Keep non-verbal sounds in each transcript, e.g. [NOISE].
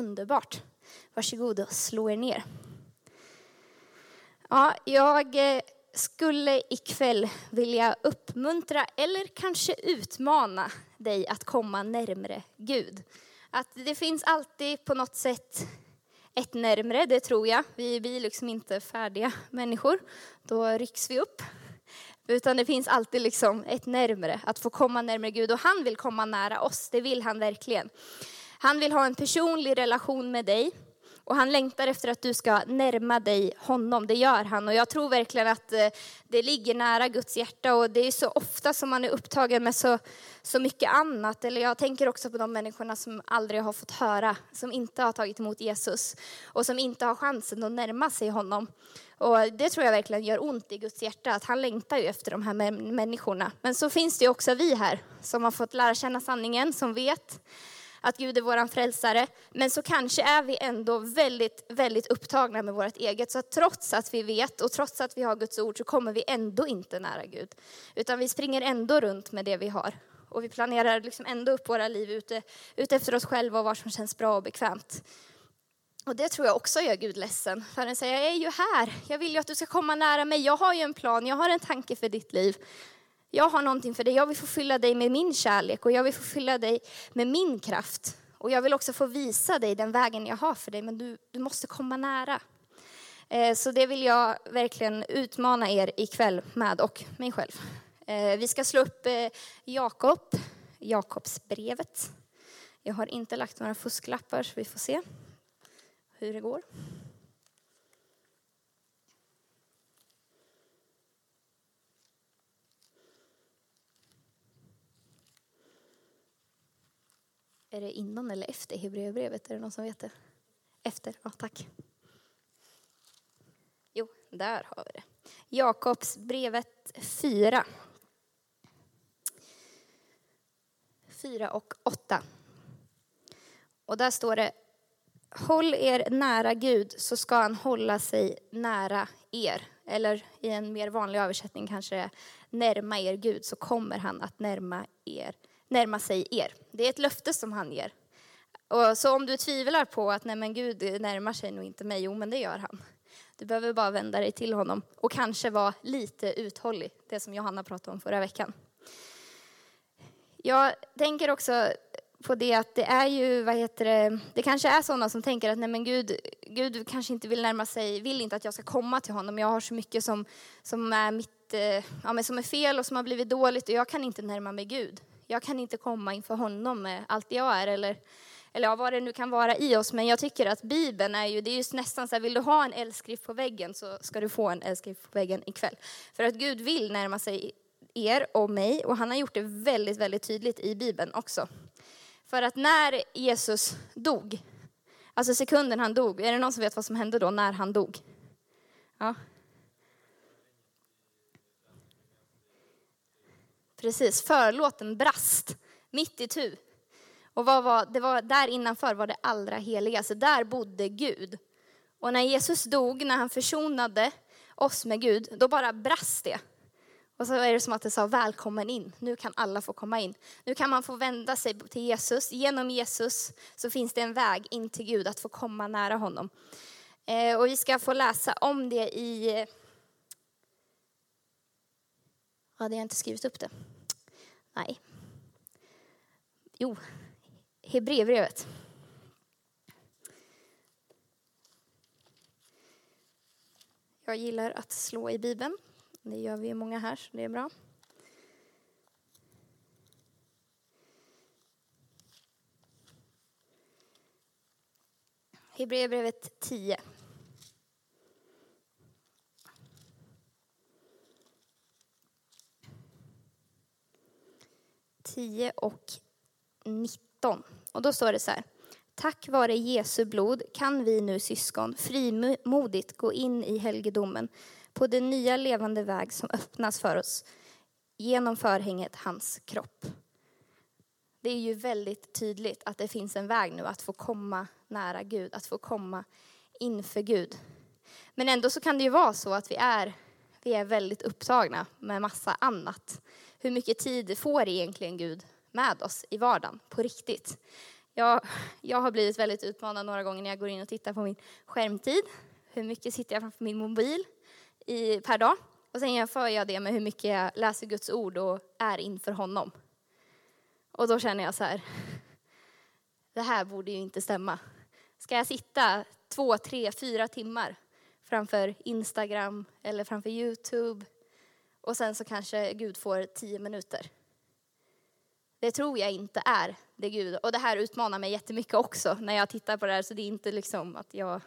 underbart. Varsågod och slå er ner. Ja, jag eh, skulle ikväll vilja uppmuntra eller kanske utmana dig att komma närmre Gud. Att det finns alltid på något sätt ett närmre, det tror jag. Vi blir liksom inte färdiga människor, då rycks vi upp. Utan det finns alltid liksom ett närmre, att få komma närmare Gud. Och han vill komma nära oss, det vill han verkligen. Han vill ha en personlig relation med dig. Och han längtar efter att du ska närma dig honom, det gör han. Och jag tror verkligen att eh, det ligger nära Guds hjärta. Och det är så ofta som man är upptagen med så, så mycket annat. Eller jag tänker också på de människorna som aldrig har fått höra, som inte har tagit emot Jesus. Och som inte har chansen att närma sig honom. Och det tror jag verkligen gör ont i Guds hjärta, att han längtar ju efter de här människorna. Men så finns det ju också vi här, som har fått lära känna sanningen, som vet att Gud är vår frälsare. Men så kanske är vi ändå väldigt, väldigt upptagna med vårt eget. Så att trots att vi vet och trots att vi har Guds ord så kommer vi ändå inte nära Gud. Utan vi springer ändå runt med det vi har. Och vi planerar liksom ändå upp våra liv ute, ute efter oss själva och vad som känns bra och bekvämt. Och det tror jag också gör Gud ledsen. För han säger, jag är ju här, jag vill ju att du ska komma nära mig, jag har ju en plan, jag har en tanke för ditt liv. Jag har någonting för dig, jag vill få fylla dig med min kärlek och jag vill få fylla dig med min kraft. Och jag vill också få visa dig den vägen jag har för dig, men du, du måste komma nära. Eh, så det vill jag verkligen utmana er ikväll med och mig själv. Eh, vi ska slå upp eh, Jakob, Jakobsbrevet. Jag har inte lagt några fusklappar så vi får se hur det går. Är det innan eller efter Hebreerbrevet? Är det någon som vet det? Efter? Ja, tack. Jo, där har vi det. Jakobsbrevet 4. 4 och 8. Och där står det Håll er nära Gud så ska han hålla sig nära er. Eller i en mer vanlig översättning kanske det är närma er Gud så kommer han att närma, er, närma sig er. Det är ett löfte som han ger. Och så om du tvivlar på att nej men Gud närmar sig nog inte mig, jo men det gör han. Du behöver bara vända dig till honom och kanske vara lite uthållig, det som Johanna pratade om förra veckan. Jag tänker också på det att det är ju, vad heter det, det kanske är sådana som tänker att nej men Gud, Gud kanske inte vill närma sig, vill inte att jag ska komma till honom. Jag har så mycket som, som, är, mitt, eh, ja, men som är fel och som har blivit dåligt och jag kan inte närma mig Gud. Jag kan inte komma inför honom med allt jag är eller, eller ja, vad det nu kan vara i oss. Men jag tycker att Bibeln är ju, det är ju nästan så här, vill du ha en eldskrift på väggen så ska du få en eldskrift på väggen ikväll. För att Gud vill närma sig er och mig och han har gjort det väldigt, väldigt tydligt i Bibeln också. För att när Jesus dog, alltså sekunden han dog, är det någon som vet vad som hände då när han dog? Ja. Precis, förlåten brast mitt i tu. Och vad var, det var där innanför var det allra heligaste, där bodde Gud. Och när Jesus dog, när han försonade oss med Gud, då bara brast det. Och så är det som att det sa välkommen in. Nu kan alla få komma in. Nu kan man få vända sig till Jesus. Genom Jesus så finns det en väg in till Gud att få komma nära honom. Eh, och vi ska få läsa om det i... Eh, Hade jag inte skrivit upp det? Nej. Jo, Hebreerbrevet. Jag gillar att slå i Bibeln. Det gör vi många här, så det är bra. Hebreerbrevet 10. 10 och 19. Och då står det så här. Tack vare Jesu blod kan vi nu syskon frimodigt gå in i helgedomen på den nya levande väg som öppnas för oss genom förhänget hans kropp. Det är ju väldigt tydligt att det finns en väg nu att få komma nära Gud, att få komma inför Gud. Men ändå så kan det ju vara så att vi är, vi är väldigt upptagna med massa annat. Hur mycket tid får egentligen Gud med oss i vardagen på riktigt? Jag, jag har blivit väldigt utmanad några gånger när jag går in och tittar på min skärmtid. Hur mycket sitter jag framför min mobil i, per dag? Och sen jämför jag det med hur mycket jag läser Guds ord och är inför honom. Och då känner jag så här, det här borde ju inte stämma. Ska jag sitta två, tre, fyra timmar framför Instagram eller framför Youtube och sen så kanske Gud får tio minuter? Det tror jag inte är det Gud, och det här utmanar mig jättemycket också när jag tittar på det här, så det är inte liksom att jag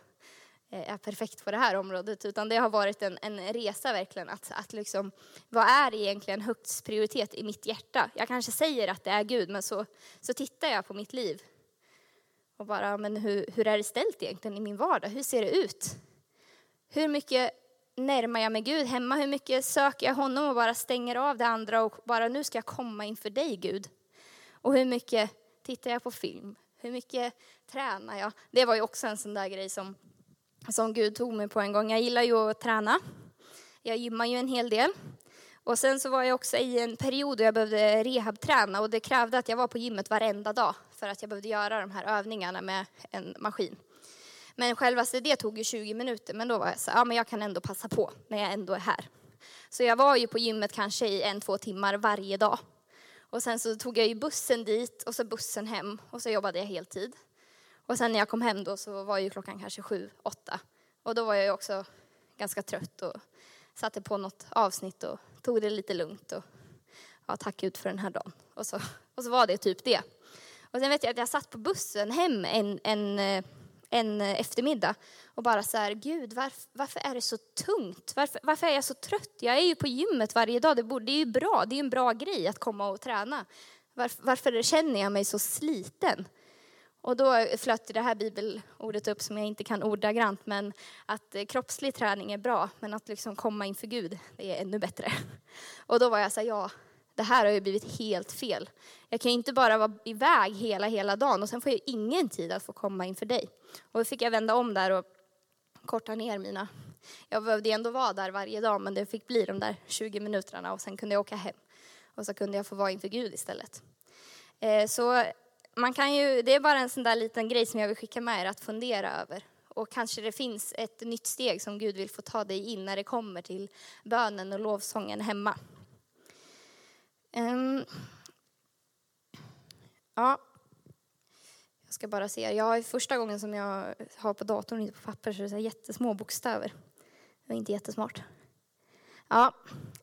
eh, är perfekt på det här området, utan det har varit en, en resa verkligen att, att liksom, vad är egentligen högst prioritet i mitt hjärta? Jag kanske säger att det är Gud, men så, så tittar jag på mitt liv och bara, men hur, hur är det ställt egentligen i min vardag? Hur ser det ut? Hur mycket närmar jag mig Gud hemma? Hur mycket söker jag honom och bara stänger av det andra och bara nu ska jag komma inför dig Gud? Och hur mycket tittar jag på film? Hur mycket tränar jag? Det var ju också en sån där grej som, som Gud tog mig på en gång. Jag gillar ju att träna. Jag gymmar ju en hel del. Och sen så var jag också i en period då jag behövde rehabträna och det krävde att jag var på gymmet varenda dag för att jag behövde göra de här övningarna med en maskin. Men självaste det tog ju 20 minuter, men då var jag så ja men jag kan ändå passa på när jag ändå är här. Så jag var ju på gymmet kanske i en, två timmar varje dag. Och sen så tog jag ju bussen dit och så bussen hem och så jobbade jag heltid. Och sen när jag kom hem då så var ju klockan kanske sju, åtta. Och då var jag ju också ganska trött och satte på något avsnitt och tog det lite lugnt och ja, tack Gud för den här dagen. Och så, och så var det typ det. Och sen vet jag att jag satt på bussen hem en, en, eh, en eh, eftermiddag och bara så här, Gud, varför, varför är det så tungt? Varför, varför, är jag så trött? Jag är ju på gymmet varje dag, det, borde, det är ju bra, det är en bra grej att komma och träna. Varför, varför känner jag mig så sliten? Och då flöt det här bibelordet upp som jag inte kan ordagrant, men att eh, kroppslig träning är bra, men att liksom komma inför Gud, det är ännu bättre. [LAUGHS] Och då var jag så här, ja, det här har ju blivit helt fel. Jag kan ju inte bara vara iväg hela, hela dagen och sen får jag ingen tid att få komma inför dig. Och då fick jag vända om där och korta ner mina... Jag behövde ändå vara där varje dag, men det fick bli de där 20 minuterna och sen kunde jag åka hem. Och så kunde jag få vara inför Gud istället. Eh, så man kan ju, det är bara en sån där liten grej som jag vill skicka med er att fundera över. Och kanske det finns ett nytt steg som Gud vill få ta dig in när det kommer till bönen och lovsången hemma. Um, ja, jag ska bara se. Jag är första gången som jag har på datorn, inte på papper, så det är så jättesmå bokstäver. Det är inte jättesmart. Ja,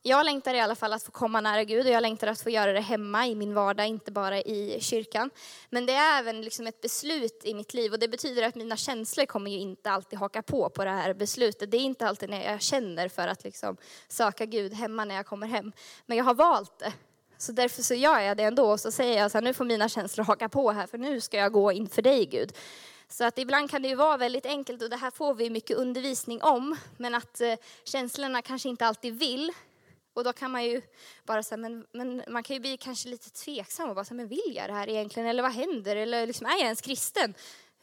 jag längtar i alla fall att få komma nära Gud och jag längtar att få göra det hemma i min vardag, inte bara i kyrkan. Men det är även liksom ett beslut i mitt liv och det betyder att mina känslor kommer ju inte alltid haka på på det här beslutet. Det är inte alltid när jag känner för att liksom söka Gud hemma när jag kommer hem. Men jag har valt det. Så därför så gör jag det ändå och så säger jag så här, nu får mina känslor haka på här för nu ska jag gå inför dig Gud. Så att ibland kan det ju vara väldigt enkelt och det här får vi mycket undervisning om. Men att eh, känslorna kanske inte alltid vill. Och då kan man ju bara säga, men, men man kan ju bli kanske lite tveksam och bara säga, men vill jag det här egentligen? Eller vad händer? Eller liksom, är jag ens kristen?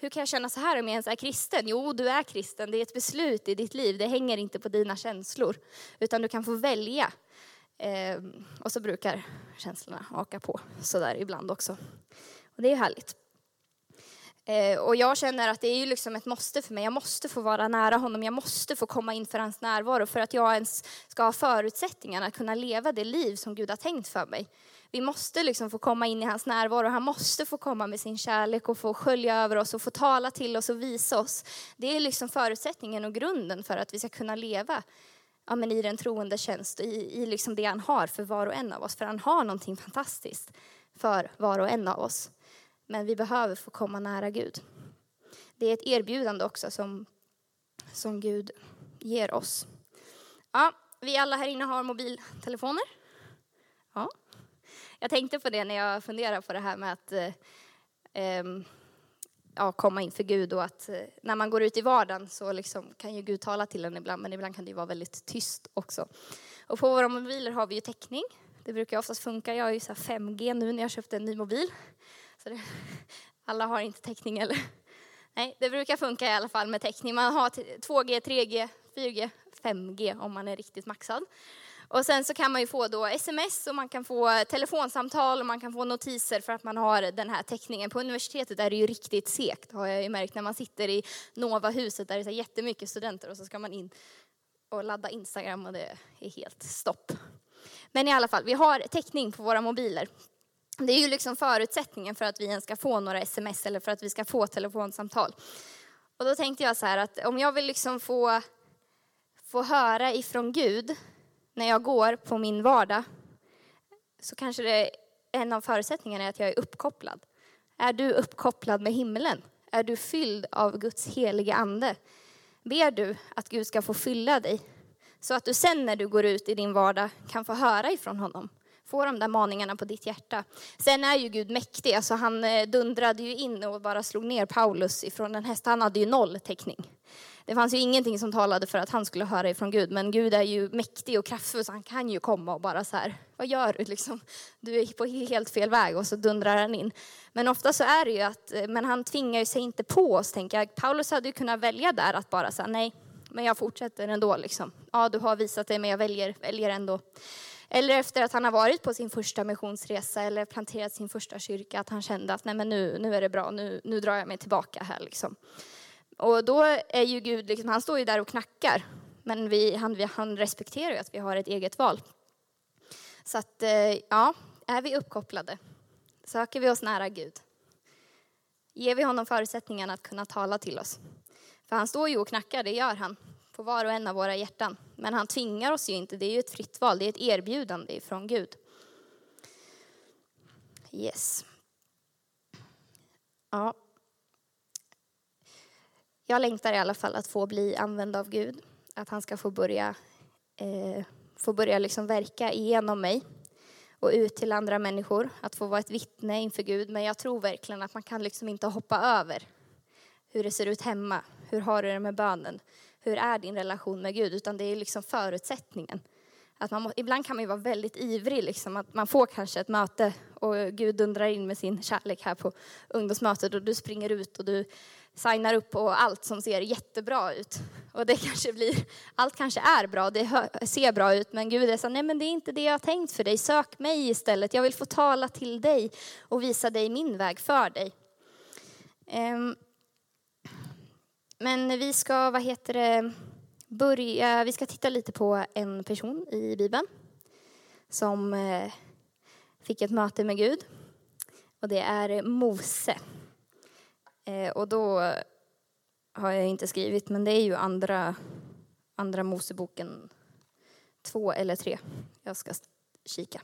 Hur kan jag känna så här om jag ens är kristen? Jo, du är kristen. Det är ett beslut i ditt liv. Det hänger inte på dina känslor. Utan du kan få välja. Eh, och så brukar känslorna haka på sådär ibland också. Och det är härligt. Eh, och jag känner att det är ju liksom ett måste för mig. Jag måste få vara nära honom. Jag måste få komma inför hans närvaro för att jag ens ska ha förutsättningarna att kunna leva det liv som Gud har tänkt för mig. Vi måste liksom få komma in i hans närvaro. Han måste få komma med sin kärlek och få skölja över oss och få tala till oss och visa oss. Det är liksom förutsättningen och grunden för att vi ska kunna leva ja, men i den troende tjänst, i, i liksom det han har för var och en av oss. För han har någonting fantastiskt för var och en av oss. Men vi behöver få komma nära Gud. Det är ett erbjudande också som, som Gud ger oss. Ja, vi alla här inne har mobiltelefoner. Ja. Jag tänkte på det när jag funderade på det här med att eh, ehm, ja, komma inför Gud och att eh, när man går ut i vardagen så liksom kan ju Gud tala till en ibland, men ibland kan det vara väldigt tyst också. Och på våra mobiler har vi ju täckning. Det brukar oftast funka. Jag har ju så 5G nu när jag köpte en ny mobil. Så det, [LAUGHS] alla har inte täckning eller? Nej, det brukar funka i alla fall med täckning. Man har 2G, 3G, 4G, 5G om man är riktigt maxad. Och sen så kan man ju få då sms och man kan få telefonsamtal och man kan få notiser för att man har den här täckningen. På universitetet är det ju riktigt segt har jag ju märkt när man sitter i Nova-huset där det är så jättemycket studenter och så ska man in och ladda Instagram och det är helt stopp. Men i alla fall, vi har täckning på våra mobiler. Det är ju liksom förutsättningen för att vi ens ska få några sms eller för att vi ska få telefonsamtal. Och då tänkte jag så här att om jag vill liksom få, få höra ifrån Gud när jag går på min vardag så kanske det, en av förutsättningarna är att jag är uppkopplad. Är du uppkopplad med himlen? Är du fylld av Guds heliga ande? Ber du att Gud ska få fylla dig så att du sen när du går ut i din vardag kan få höra ifrån honom? Få de där maningarna på ditt hjärta. Sen är ju Gud mäktig, alltså han eh, dundrade ju in och bara slog ner Paulus ifrån en häst. Han hade ju noll täckning. Det fanns ju ingenting som talade för att han skulle höra ifrån Gud, men Gud är ju mäktig och kraftfull så han kan ju komma och bara så här, vad gör du [LAUGHS] liksom? Du är på helt fel väg och så dundrar han in. Men ofta så är det ju att, eh, men han tvingar ju sig inte på oss tänker jag. Paulus hade ju kunnat välja där att bara säga nej, men jag fortsätter ändå liksom. Ja, du har visat dig, men jag väljer, väljer ändå. Eller efter att han har varit på sin första missionsresa eller planterat sin första kyrka, att han kände att nej men nu, nu är det bra, nu, nu drar jag mig tillbaka här liksom. Och då är ju Gud, liksom, han står ju där och knackar. Men vi, han, han respekterar ju att vi har ett eget val. Så att, eh, ja, är vi uppkopplade? Söker vi oss nära Gud? Ger vi honom förutsättningarna att kunna tala till oss? För han står ju och knackar, det gör han, på var och en av våra hjärtan. Men han tvingar oss ju inte, det är ju ett fritt val, det är ett erbjudande från Gud. Yes. Ja, jag längtar i alla fall att få bli använd av Gud. Att han ska få börja, eh, få börja liksom verka igenom mig och ut till andra människor. Att få vara ett vittne inför Gud. Men jag tror verkligen att man kan liksom inte hoppa över hur det ser ut hemma. Hur har du det med bönen? Hur är din relation med Gud? Utan det är liksom förutsättningen. Att man må, ibland kan man ju vara väldigt ivrig, liksom, att man får kanske ett möte och Gud dundrar in med sin kärlek här på ungdomsmötet och du springer ut och du signar upp på allt som ser jättebra ut. Och det [LAUGHS] kanske blir, allt kanske är bra, det ser bra ut, men Gud är så nej men det är inte det jag har tänkt för dig, sök mig istället. Jag vill få tala till dig och visa dig min väg för dig. Ehm, men vi ska, vad heter det, börja, vi ska titta lite på en person i Bibeln som eh, fick ett möte med Gud. Och det är Mose. Eh, och då har jag inte skrivit, men det är ju andra, andra Moseboken två eller tre. Jag ska kika.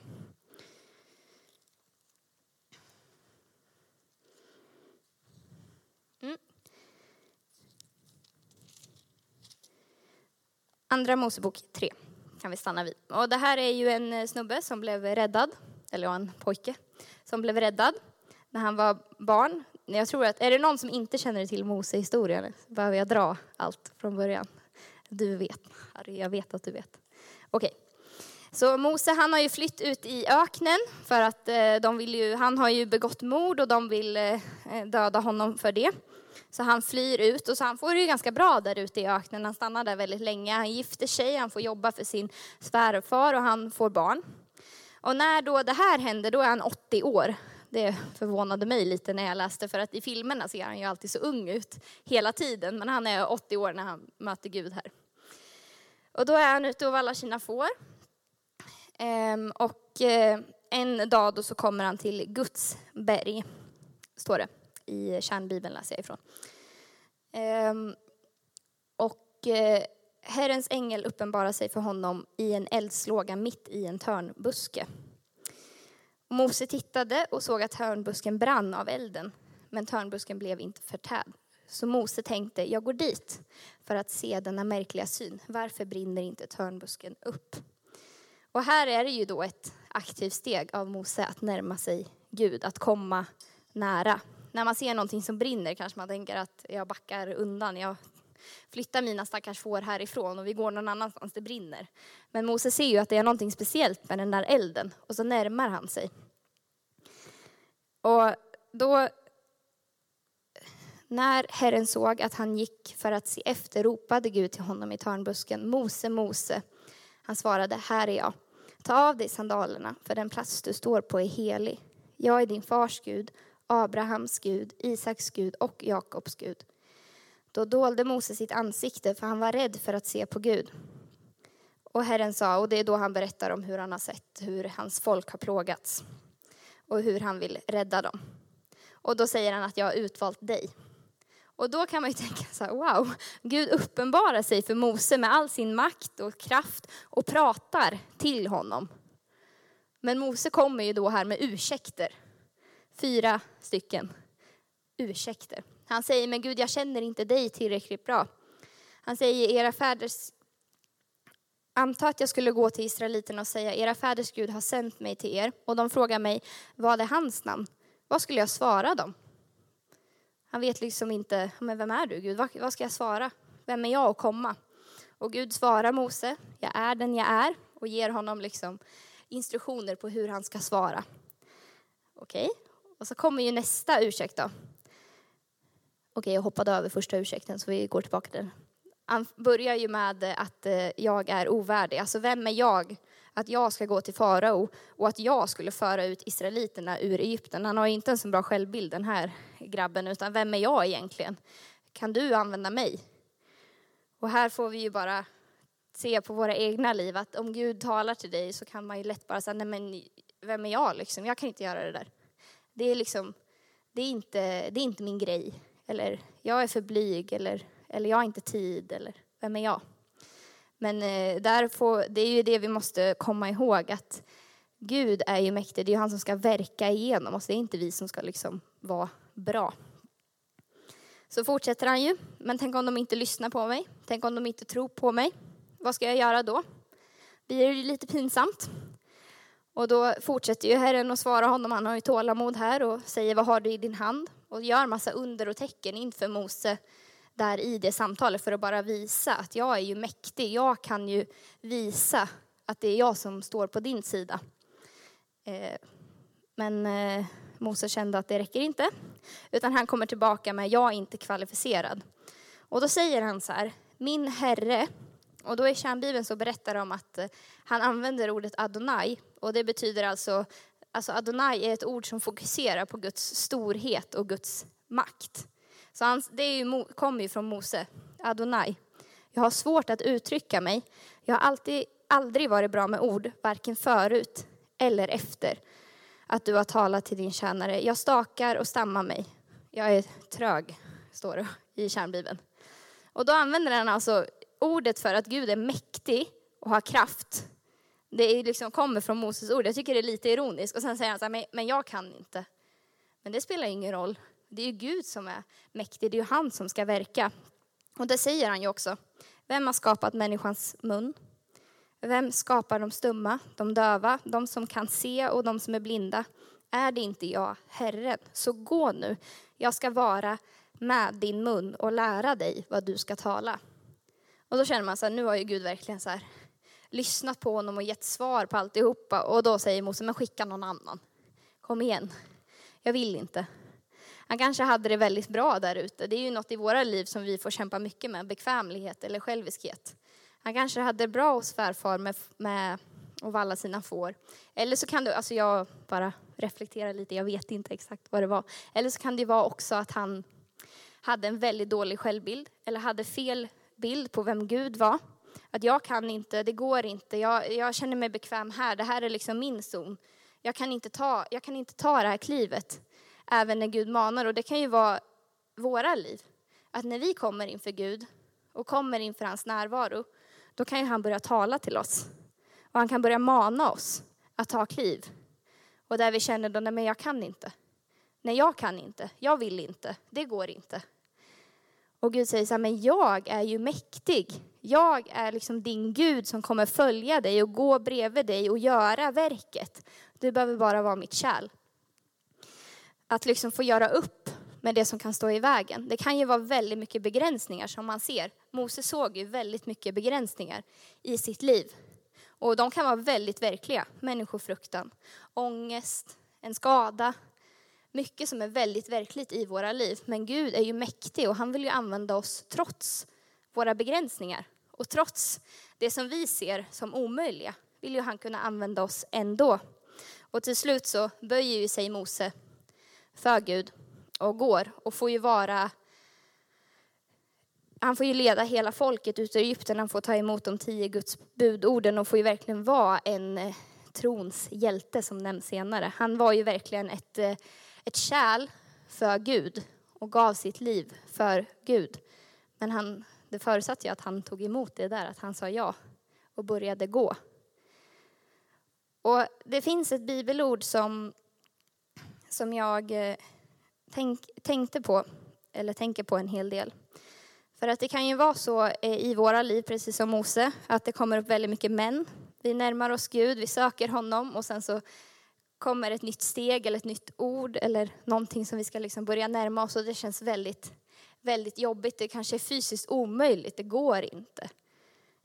Mm. Andra Mosebok 3 kan vi stanna vid. Och det här är ju en eh, snubbe som blev räddad, eller en pojke, som blev räddad när han var barn jag tror att, är det någon som inte känner till Mose-historien? Behöver jag dra allt från början? Du vet, Harry, jag vet att du vet. Okej. Okay. Så Mose han har ju flytt ut i öknen för att eh, de vill ju, han har ju begått mord och de vill eh, döda honom för det. Så han flyr ut och så han får det ju ganska bra där ute i öknen. Han stannar där väldigt länge. Han gifter sig, han får jobba för sin svärfar och han får barn. Och när då det här händer, då är han 80 år. Det förvånade mig lite när jag läste, för att i filmerna ser han ju alltid så ung ut hela tiden, men han är 80 år när han möter Gud här. Och då är han ute och vallar sina får. Ehm, och eh, en dag då så kommer han till Guds berg, står det i kärnbibeln läser jag ifrån. Ehm, och eh, Herrens ängel uppenbarar sig för honom i en eldslåga mitt i en törnbuske. Mose tittade och såg att törnbusken brann av elden, men törnbusken blev inte förtärd. Så Mose tänkte, jag går dit för att se denna märkliga syn. Varför brinner inte törnbusken upp? Och här är det ju då ett aktivt steg av Mose att närma sig Gud, att komma nära. När man ser någonting som brinner kanske man tänker att jag backar undan, jag Flytta mina stackars får härifrån och vi går någon annanstans, det brinner. Men Mose ser ju att det är någonting speciellt med den där elden och så närmar han sig. Och då, när Herren såg att han gick för att se efter ropade Gud till honom i törnbusken, Mose, Mose. Han svarade, här är jag. Ta av dig sandalerna, för den plats du står på är helig. Jag är din fars Gud, Abrahams Gud, Isaks Gud och Jakobs Gud. Då dolde Mose sitt ansikte, för han var rädd för att se på Gud. Och Herren sa, och det är då han berättar om hur han har sett hur hans folk har plågats och hur han vill rädda dem. Och då säger han att jag har utvalt dig. Och då kan man ju [LAUGHS] tänka så här, wow, Gud uppenbarar sig för Mose med all sin makt och kraft och pratar till honom. Men Mose kommer ju då här med ursäkter. Fyra stycken ursäkter. Han säger, men Gud jag känner inte dig tillräckligt bra. Han säger, era fäders Anta att jag skulle gå till israeliterna och säga, era fäders Gud har sänt mig till er. Och de frågar mig, vad är hans namn? Vad skulle jag svara dem? Han vet liksom inte, men vem är du Gud? Vad, vad ska jag svara? Vem är jag att komma? Och Gud svarar Mose, jag är den jag är. Och ger honom liksom instruktioner på hur han ska svara. Okej, okay. och så kommer ju nästa ursäkt då. Okej, okay, jag hoppade över första ursäkten så vi går tillbaka till den. Han börjar ju med att eh, jag är ovärdig. Alltså vem är jag att jag ska gå till farao och att jag skulle föra ut israeliterna ur Egypten. Han har ju inte ens en bra självbild den här grabben, utan vem är jag egentligen? Kan du använda mig? Och här får vi ju bara se på våra egna liv att om Gud talar till dig så kan man ju lätt bara säga, nej men vem är jag liksom? Jag kan inte göra det där. Det är liksom, det är inte, det är inte min grej. Eller jag är för blyg eller eller jag har inte tid, eller vem är jag? Men eh, där får, det är ju det vi måste komma ihåg, att Gud är ju mäktig, det är ju han som ska verka igenom oss, det är inte vi som ska liksom vara bra. Så fortsätter han ju, men tänk om de inte lyssnar på mig, tänk om de inte tror på mig, vad ska jag göra då? Blir det lite pinsamt? Och då fortsätter ju Herren att svara honom, han har ju tålamod här och säger vad har du i din hand? Och gör massa under och tecken inför Mose där i det samtalet för att bara visa att jag är ju mäktig. Jag kan ju visa att det är jag som står på din sida. Eh, men eh, Mose kände att det räcker inte, utan han kommer tillbaka med jag är inte kvalificerad. Och då säger han så här, min herre, och då i kärnbibeln så berättar de att eh, han använder ordet Adonai, och det betyder alltså, alltså Adonai är ett ord som fokuserar på Guds storhet och Guds makt. Så det ju, kommer ju från Mose, Adonai. Jag har svårt att uttrycka mig. Jag har alltid, aldrig varit bra med ord, varken förut eller efter att du har talat till din tjänare. Jag stakar och stammar mig. Jag är trög, står det i kärnbibeln. Och då använder han alltså ordet för att Gud är mäktig och har kraft. Det är liksom, kommer från Moses ord. Jag tycker det är lite ironiskt. Och sen säger han så här, men jag kan inte. Men det spelar ingen roll. Det är ju Gud som är mäktig, det är ju han som ska verka. Och det säger han ju också. Vem har skapat människans mun? Vem skapar de stumma, de döva, de som kan se och de som är blinda? Är det inte jag, Herren? Så gå nu, jag ska vara med din mun och lära dig vad du ska tala. Och då känner man så här, nu har ju Gud verkligen så här, lyssnat på honom och gett svar på alltihopa. Och då säger Mose, men skicka någon annan. Kom igen, jag vill inte. Han kanske hade det väldigt bra där ute. Det är ju något i våra liv som vi får kämpa mycket med, bekvämlighet eller själviskhet. Han kanske hade det bra hos svärfar med, med att valla sina får. Eller så kan du, alltså jag bara reflekterar lite, jag vet inte exakt vad det var. Eller så kan det vara också att han hade en väldigt dålig självbild eller hade fel bild på vem Gud var. Att jag kan inte, det går inte, jag, jag känner mig bekväm här, det här är liksom min zon. Jag kan, inte ta, jag kan inte ta det här klivet även när Gud manar. Och det kan ju vara våra liv. Att när vi kommer inför Gud och kommer inför hans närvaro, då kan ju han börja tala till oss. Och han kan börja mana oss att ta kliv. Och där vi känner då, nej men jag kan inte. Nej, jag kan inte. Jag vill inte. Det går inte. Och Gud säger så här, men jag är ju mäktig. Jag är liksom din Gud som kommer följa dig och gå bredvid dig och göra verket. Du behöver bara vara mitt kärl att liksom få göra upp med det som kan stå i vägen. Det kan ju vara väldigt mycket begränsningar som man ser. Mose såg ju väldigt mycket begränsningar i sitt liv. Och de kan vara väldigt verkliga. Människofruktan, ångest, en skada. Mycket som är väldigt verkligt i våra liv. Men Gud är ju mäktig och han vill ju använda oss trots våra begränsningar. Och trots det som vi ser som omöjliga vill ju han kunna använda oss ändå. Och till slut så böjer ju sig Mose för Gud och går och får ju vara han får ju leda hela folket ut ur Egypten, han får ta emot de tio Guds budorden och får ju verkligen vara en eh, trons hjälte som nämns senare. Han var ju verkligen ett, eh, ett kärl för Gud och gav sitt liv för Gud. Men han, det förutsatte ju att han tog emot det där, att han sa ja och började gå. Och det finns ett bibelord som, som jag eh, tänk, tänkte på, eller tänker på en hel del. För att det kan ju vara så eh, i våra liv, precis som Mose, att det kommer upp väldigt mycket män. Vi närmar oss Gud, vi söker honom och sen så kommer ett nytt steg eller ett nytt ord eller någonting som vi ska liksom börja närma oss och det känns väldigt, väldigt jobbigt. Det kanske är fysiskt omöjligt, det går inte.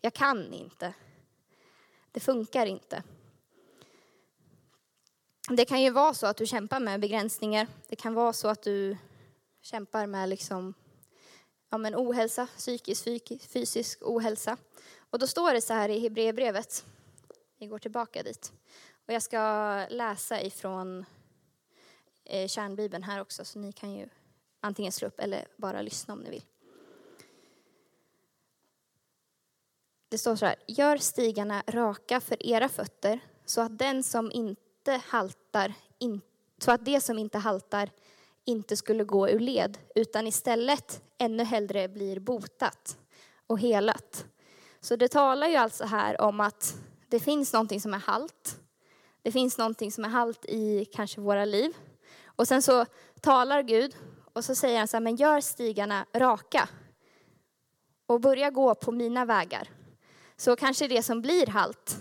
Jag kan inte. Det funkar inte. Det kan ju vara så att du kämpar med begränsningar. Det kan vara så att du kämpar med liksom, ja, men ohälsa, psykisk, fysisk ohälsa. Och då står det så här i Hebreerbrevet. Vi går tillbaka dit. Och jag ska läsa ifrån eh, kärnbibeln här också, så ni kan ju antingen slå upp eller bara lyssna om ni vill. Det står så här, gör stigarna raka för era fötter så att den som inte haltar, in, så att det som inte haltar inte skulle gå ur led, utan istället ännu hellre blir botat och helat. Så det talar ju alltså här om att det finns någonting som är halt. Det finns någonting som är halt i kanske våra liv. Och sen så talar Gud och så säger han så här, men gör stigarna raka och börja gå på mina vägar. Så kanske det som blir halt,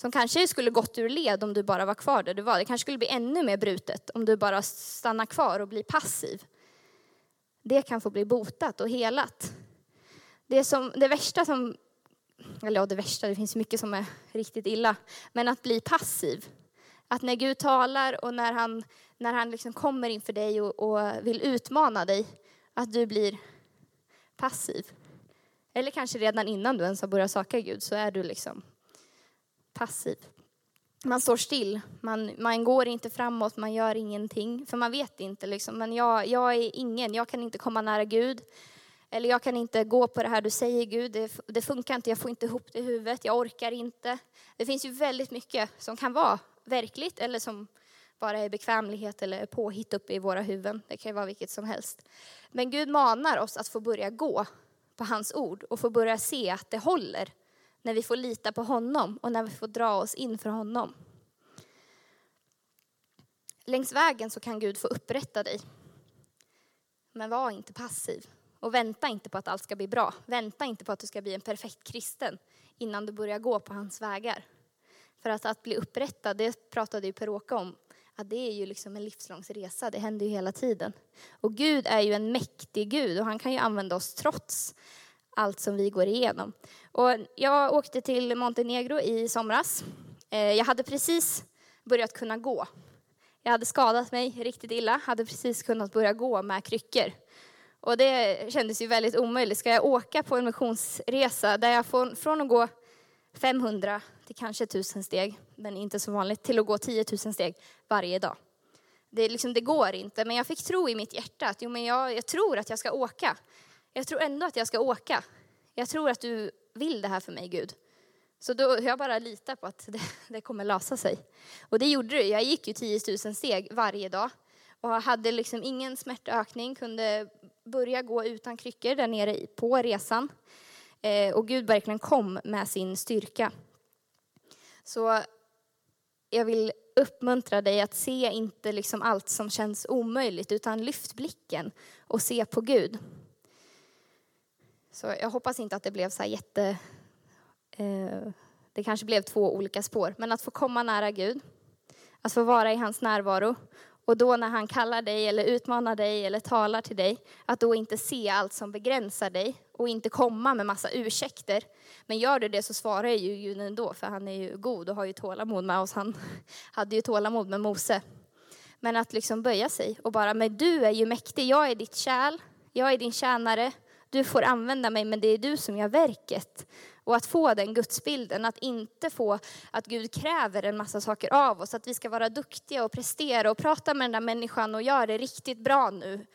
som kanske skulle gått ur led om du bara var kvar där du var, det kanske skulle bli ännu mer brutet om du bara stannar kvar och blir passiv. Det kan få bli botat och helat. Det, som, det värsta som eller ja, det värsta, det finns mycket som är riktigt illa, men att bli passiv. Att när Gud talar och när han, när han liksom kommer inför dig och, och vill utmana dig, att du blir passiv. Eller kanske redan innan du ens har börjat söka Gud så är du liksom passiv. Man står still, man, man går inte framåt, man gör ingenting. För man vet inte liksom, men jag, jag är ingen, jag kan inte komma nära Gud. Eller jag kan inte gå på det här du säger Gud, det, det funkar inte, jag får inte ihop det i huvudet, jag orkar inte. Det finns ju väldigt mycket som kan vara verkligt eller som bara är bekvämlighet eller påhitt uppe i våra huvuden. Det kan ju vara vilket som helst. Men Gud manar oss att få börja gå på hans ord och få börja se att det håller när vi får lita på honom och när vi får dra oss in för honom. Längs vägen så kan Gud få upprätta dig. Men var inte passiv. Och vänta inte på att allt ska bli bra. Vänta inte på att du ska bli en perfekt kristen innan du börjar gå på hans vägar. För att, att bli upprättad, det pratade ju Per-Åke om, att det är ju liksom en livslång resa, det händer ju hela tiden. Och Gud är ju en mäktig Gud och han kan ju använda oss trots allt som vi går igenom. Och jag åkte till Montenegro i somras. Eh, jag hade precis börjat kunna gå. Jag hade skadat mig riktigt illa, hade precis kunnat börja gå med kryckor. Och det kändes ju väldigt omöjligt. Ska jag åka på en missionsresa där jag får, från att gå 500 till kanske 1000 steg, men inte så vanligt, till att gå 10 000 steg varje dag. Det, liksom, det går inte, men jag fick tro i mitt hjärta att jo, men jag, jag tror att jag ska åka. Jag tror ändå att jag ska åka. Jag tror att du vill det här för mig, Gud. Så då jag bara litar på att [LAUGHS] det, det kommer lösa sig. Och det gjorde det. Jag gick ju 10 000 steg varje dag och hade liksom ingen smärtökning, kunde börja gå utan kryckor där nere på resan. Eh, och Gud verkligen kom med sin styrka. Så jag vill uppmuntra dig att se inte liksom allt som känns omöjligt, utan lyft blicken och se på Gud. Så jag hoppas inte att det blev så här jätte... Eh, det kanske blev två olika spår, men att få komma nära Gud, att få vara i hans närvaro och då när han kallar dig eller utmanar dig eller talar till dig, att då inte se allt som begränsar dig och inte komma med massa ursäkter. Men gör du det så svarar ju Gud ändå, för han är ju god och har ju tålamod med oss. Han hade ju tålamod med Mose. Men att liksom böja sig och bara, men du är ju mäktig, jag är ditt kärl, jag är din tjänare, du får använda mig, men det är du som gör verket. Och att få den gudsbilden, att inte få att Gud kräver en massa saker av oss, att vi ska vara duktiga och prestera och prata med den där människan och göra det riktigt bra nu.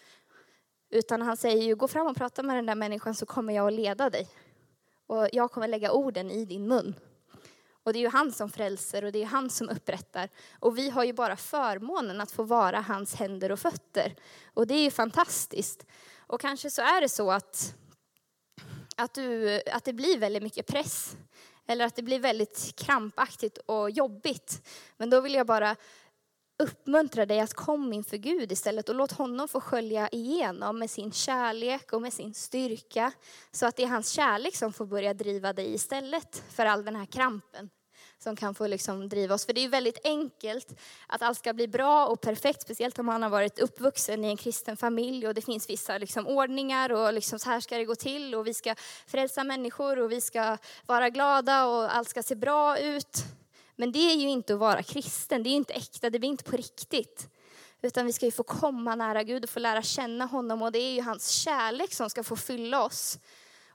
Utan han säger ju, gå fram och prata med den där människan så kommer jag att leda dig. Och jag kommer lägga orden i din mun. Och det är ju han som frälser och det är han som upprättar. Och vi har ju bara förmånen att få vara hans händer och fötter. Och det är ju fantastiskt. Och kanske så är det så att, att, du, att det blir väldigt mycket press. Eller att det blir väldigt krampaktigt och jobbigt. Men då vill jag bara uppmuntra dig att komma inför Gud istället och låt honom få skölja igenom med sin kärlek och med sin styrka. Så att det är hans kärlek som får börja driva dig istället för all den här krampen som kan få liksom driva oss. För det är väldigt enkelt att allt ska bli bra och perfekt, speciellt om man har varit uppvuxen i en kristen familj och det finns vissa liksom ordningar och liksom så här ska det gå till och vi ska frälsa människor och vi ska vara glada och allt ska se bra ut. Men det är ju inte att vara kristen, det är inte äkta, det blir inte på riktigt. Utan vi ska ju få komma nära Gud och få lära känna honom och det är ju hans kärlek som ska få fylla oss.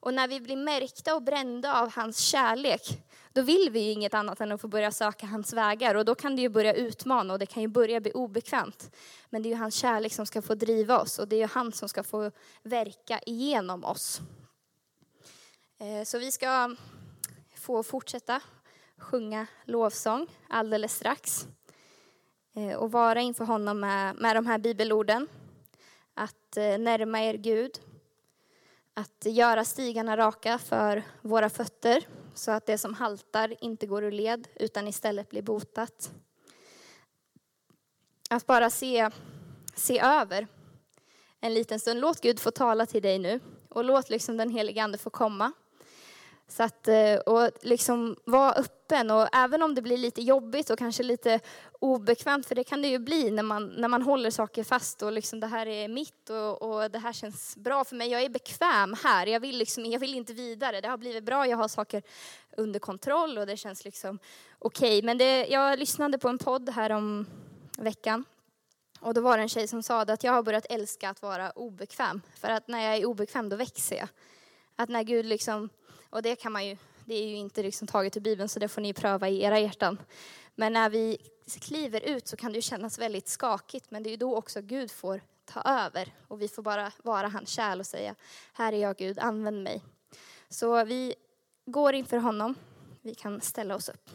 Och när vi blir märkta och brända av hans kärlek, då vill vi ju inget annat än att få börja söka hans vägar. Och då kan det ju börja utmana och det kan ju börja bli obekvämt. Men det är ju hans kärlek som ska få driva oss och det är ju han som ska få verka igenom oss. Eh, så vi ska få fortsätta sjunga lovsång alldeles strax. Eh, och vara inför honom med, med de här bibelorden. Att eh, närma er Gud. Att göra stigarna raka för våra fötter så att det som haltar inte går ur led utan istället blir botat. Att bara se, se över en liten stund. Låt Gud få tala till dig nu och låt liksom den helige Ande få komma. Så att, eh, och liksom vara öppen och även om det blir lite jobbigt och kanske lite obekvämt, för det kan det ju bli när man, när man håller saker fast och liksom det här är mitt och, och det här känns bra för mig. Jag är bekväm här, jag vill, liksom, jag vill inte vidare. Det har blivit bra, jag har saker under kontroll och det känns liksom okej. Okay. Men det, jag lyssnade på en podd här om veckan och då var det en tjej som sa att jag har börjat älska att vara obekväm. För att när jag är obekväm då växer jag. Att när Gud liksom och det kan man ju, det är ju inte liksom taget ur Bibeln så det får ni pröva i era hjärtan. Men när vi kliver ut så kan det ju kännas väldigt skakigt men det är ju då också Gud får ta över och vi får bara vara hans kärl och säga här är jag Gud, använd mig. Så vi går inför honom. Vi kan ställa oss upp.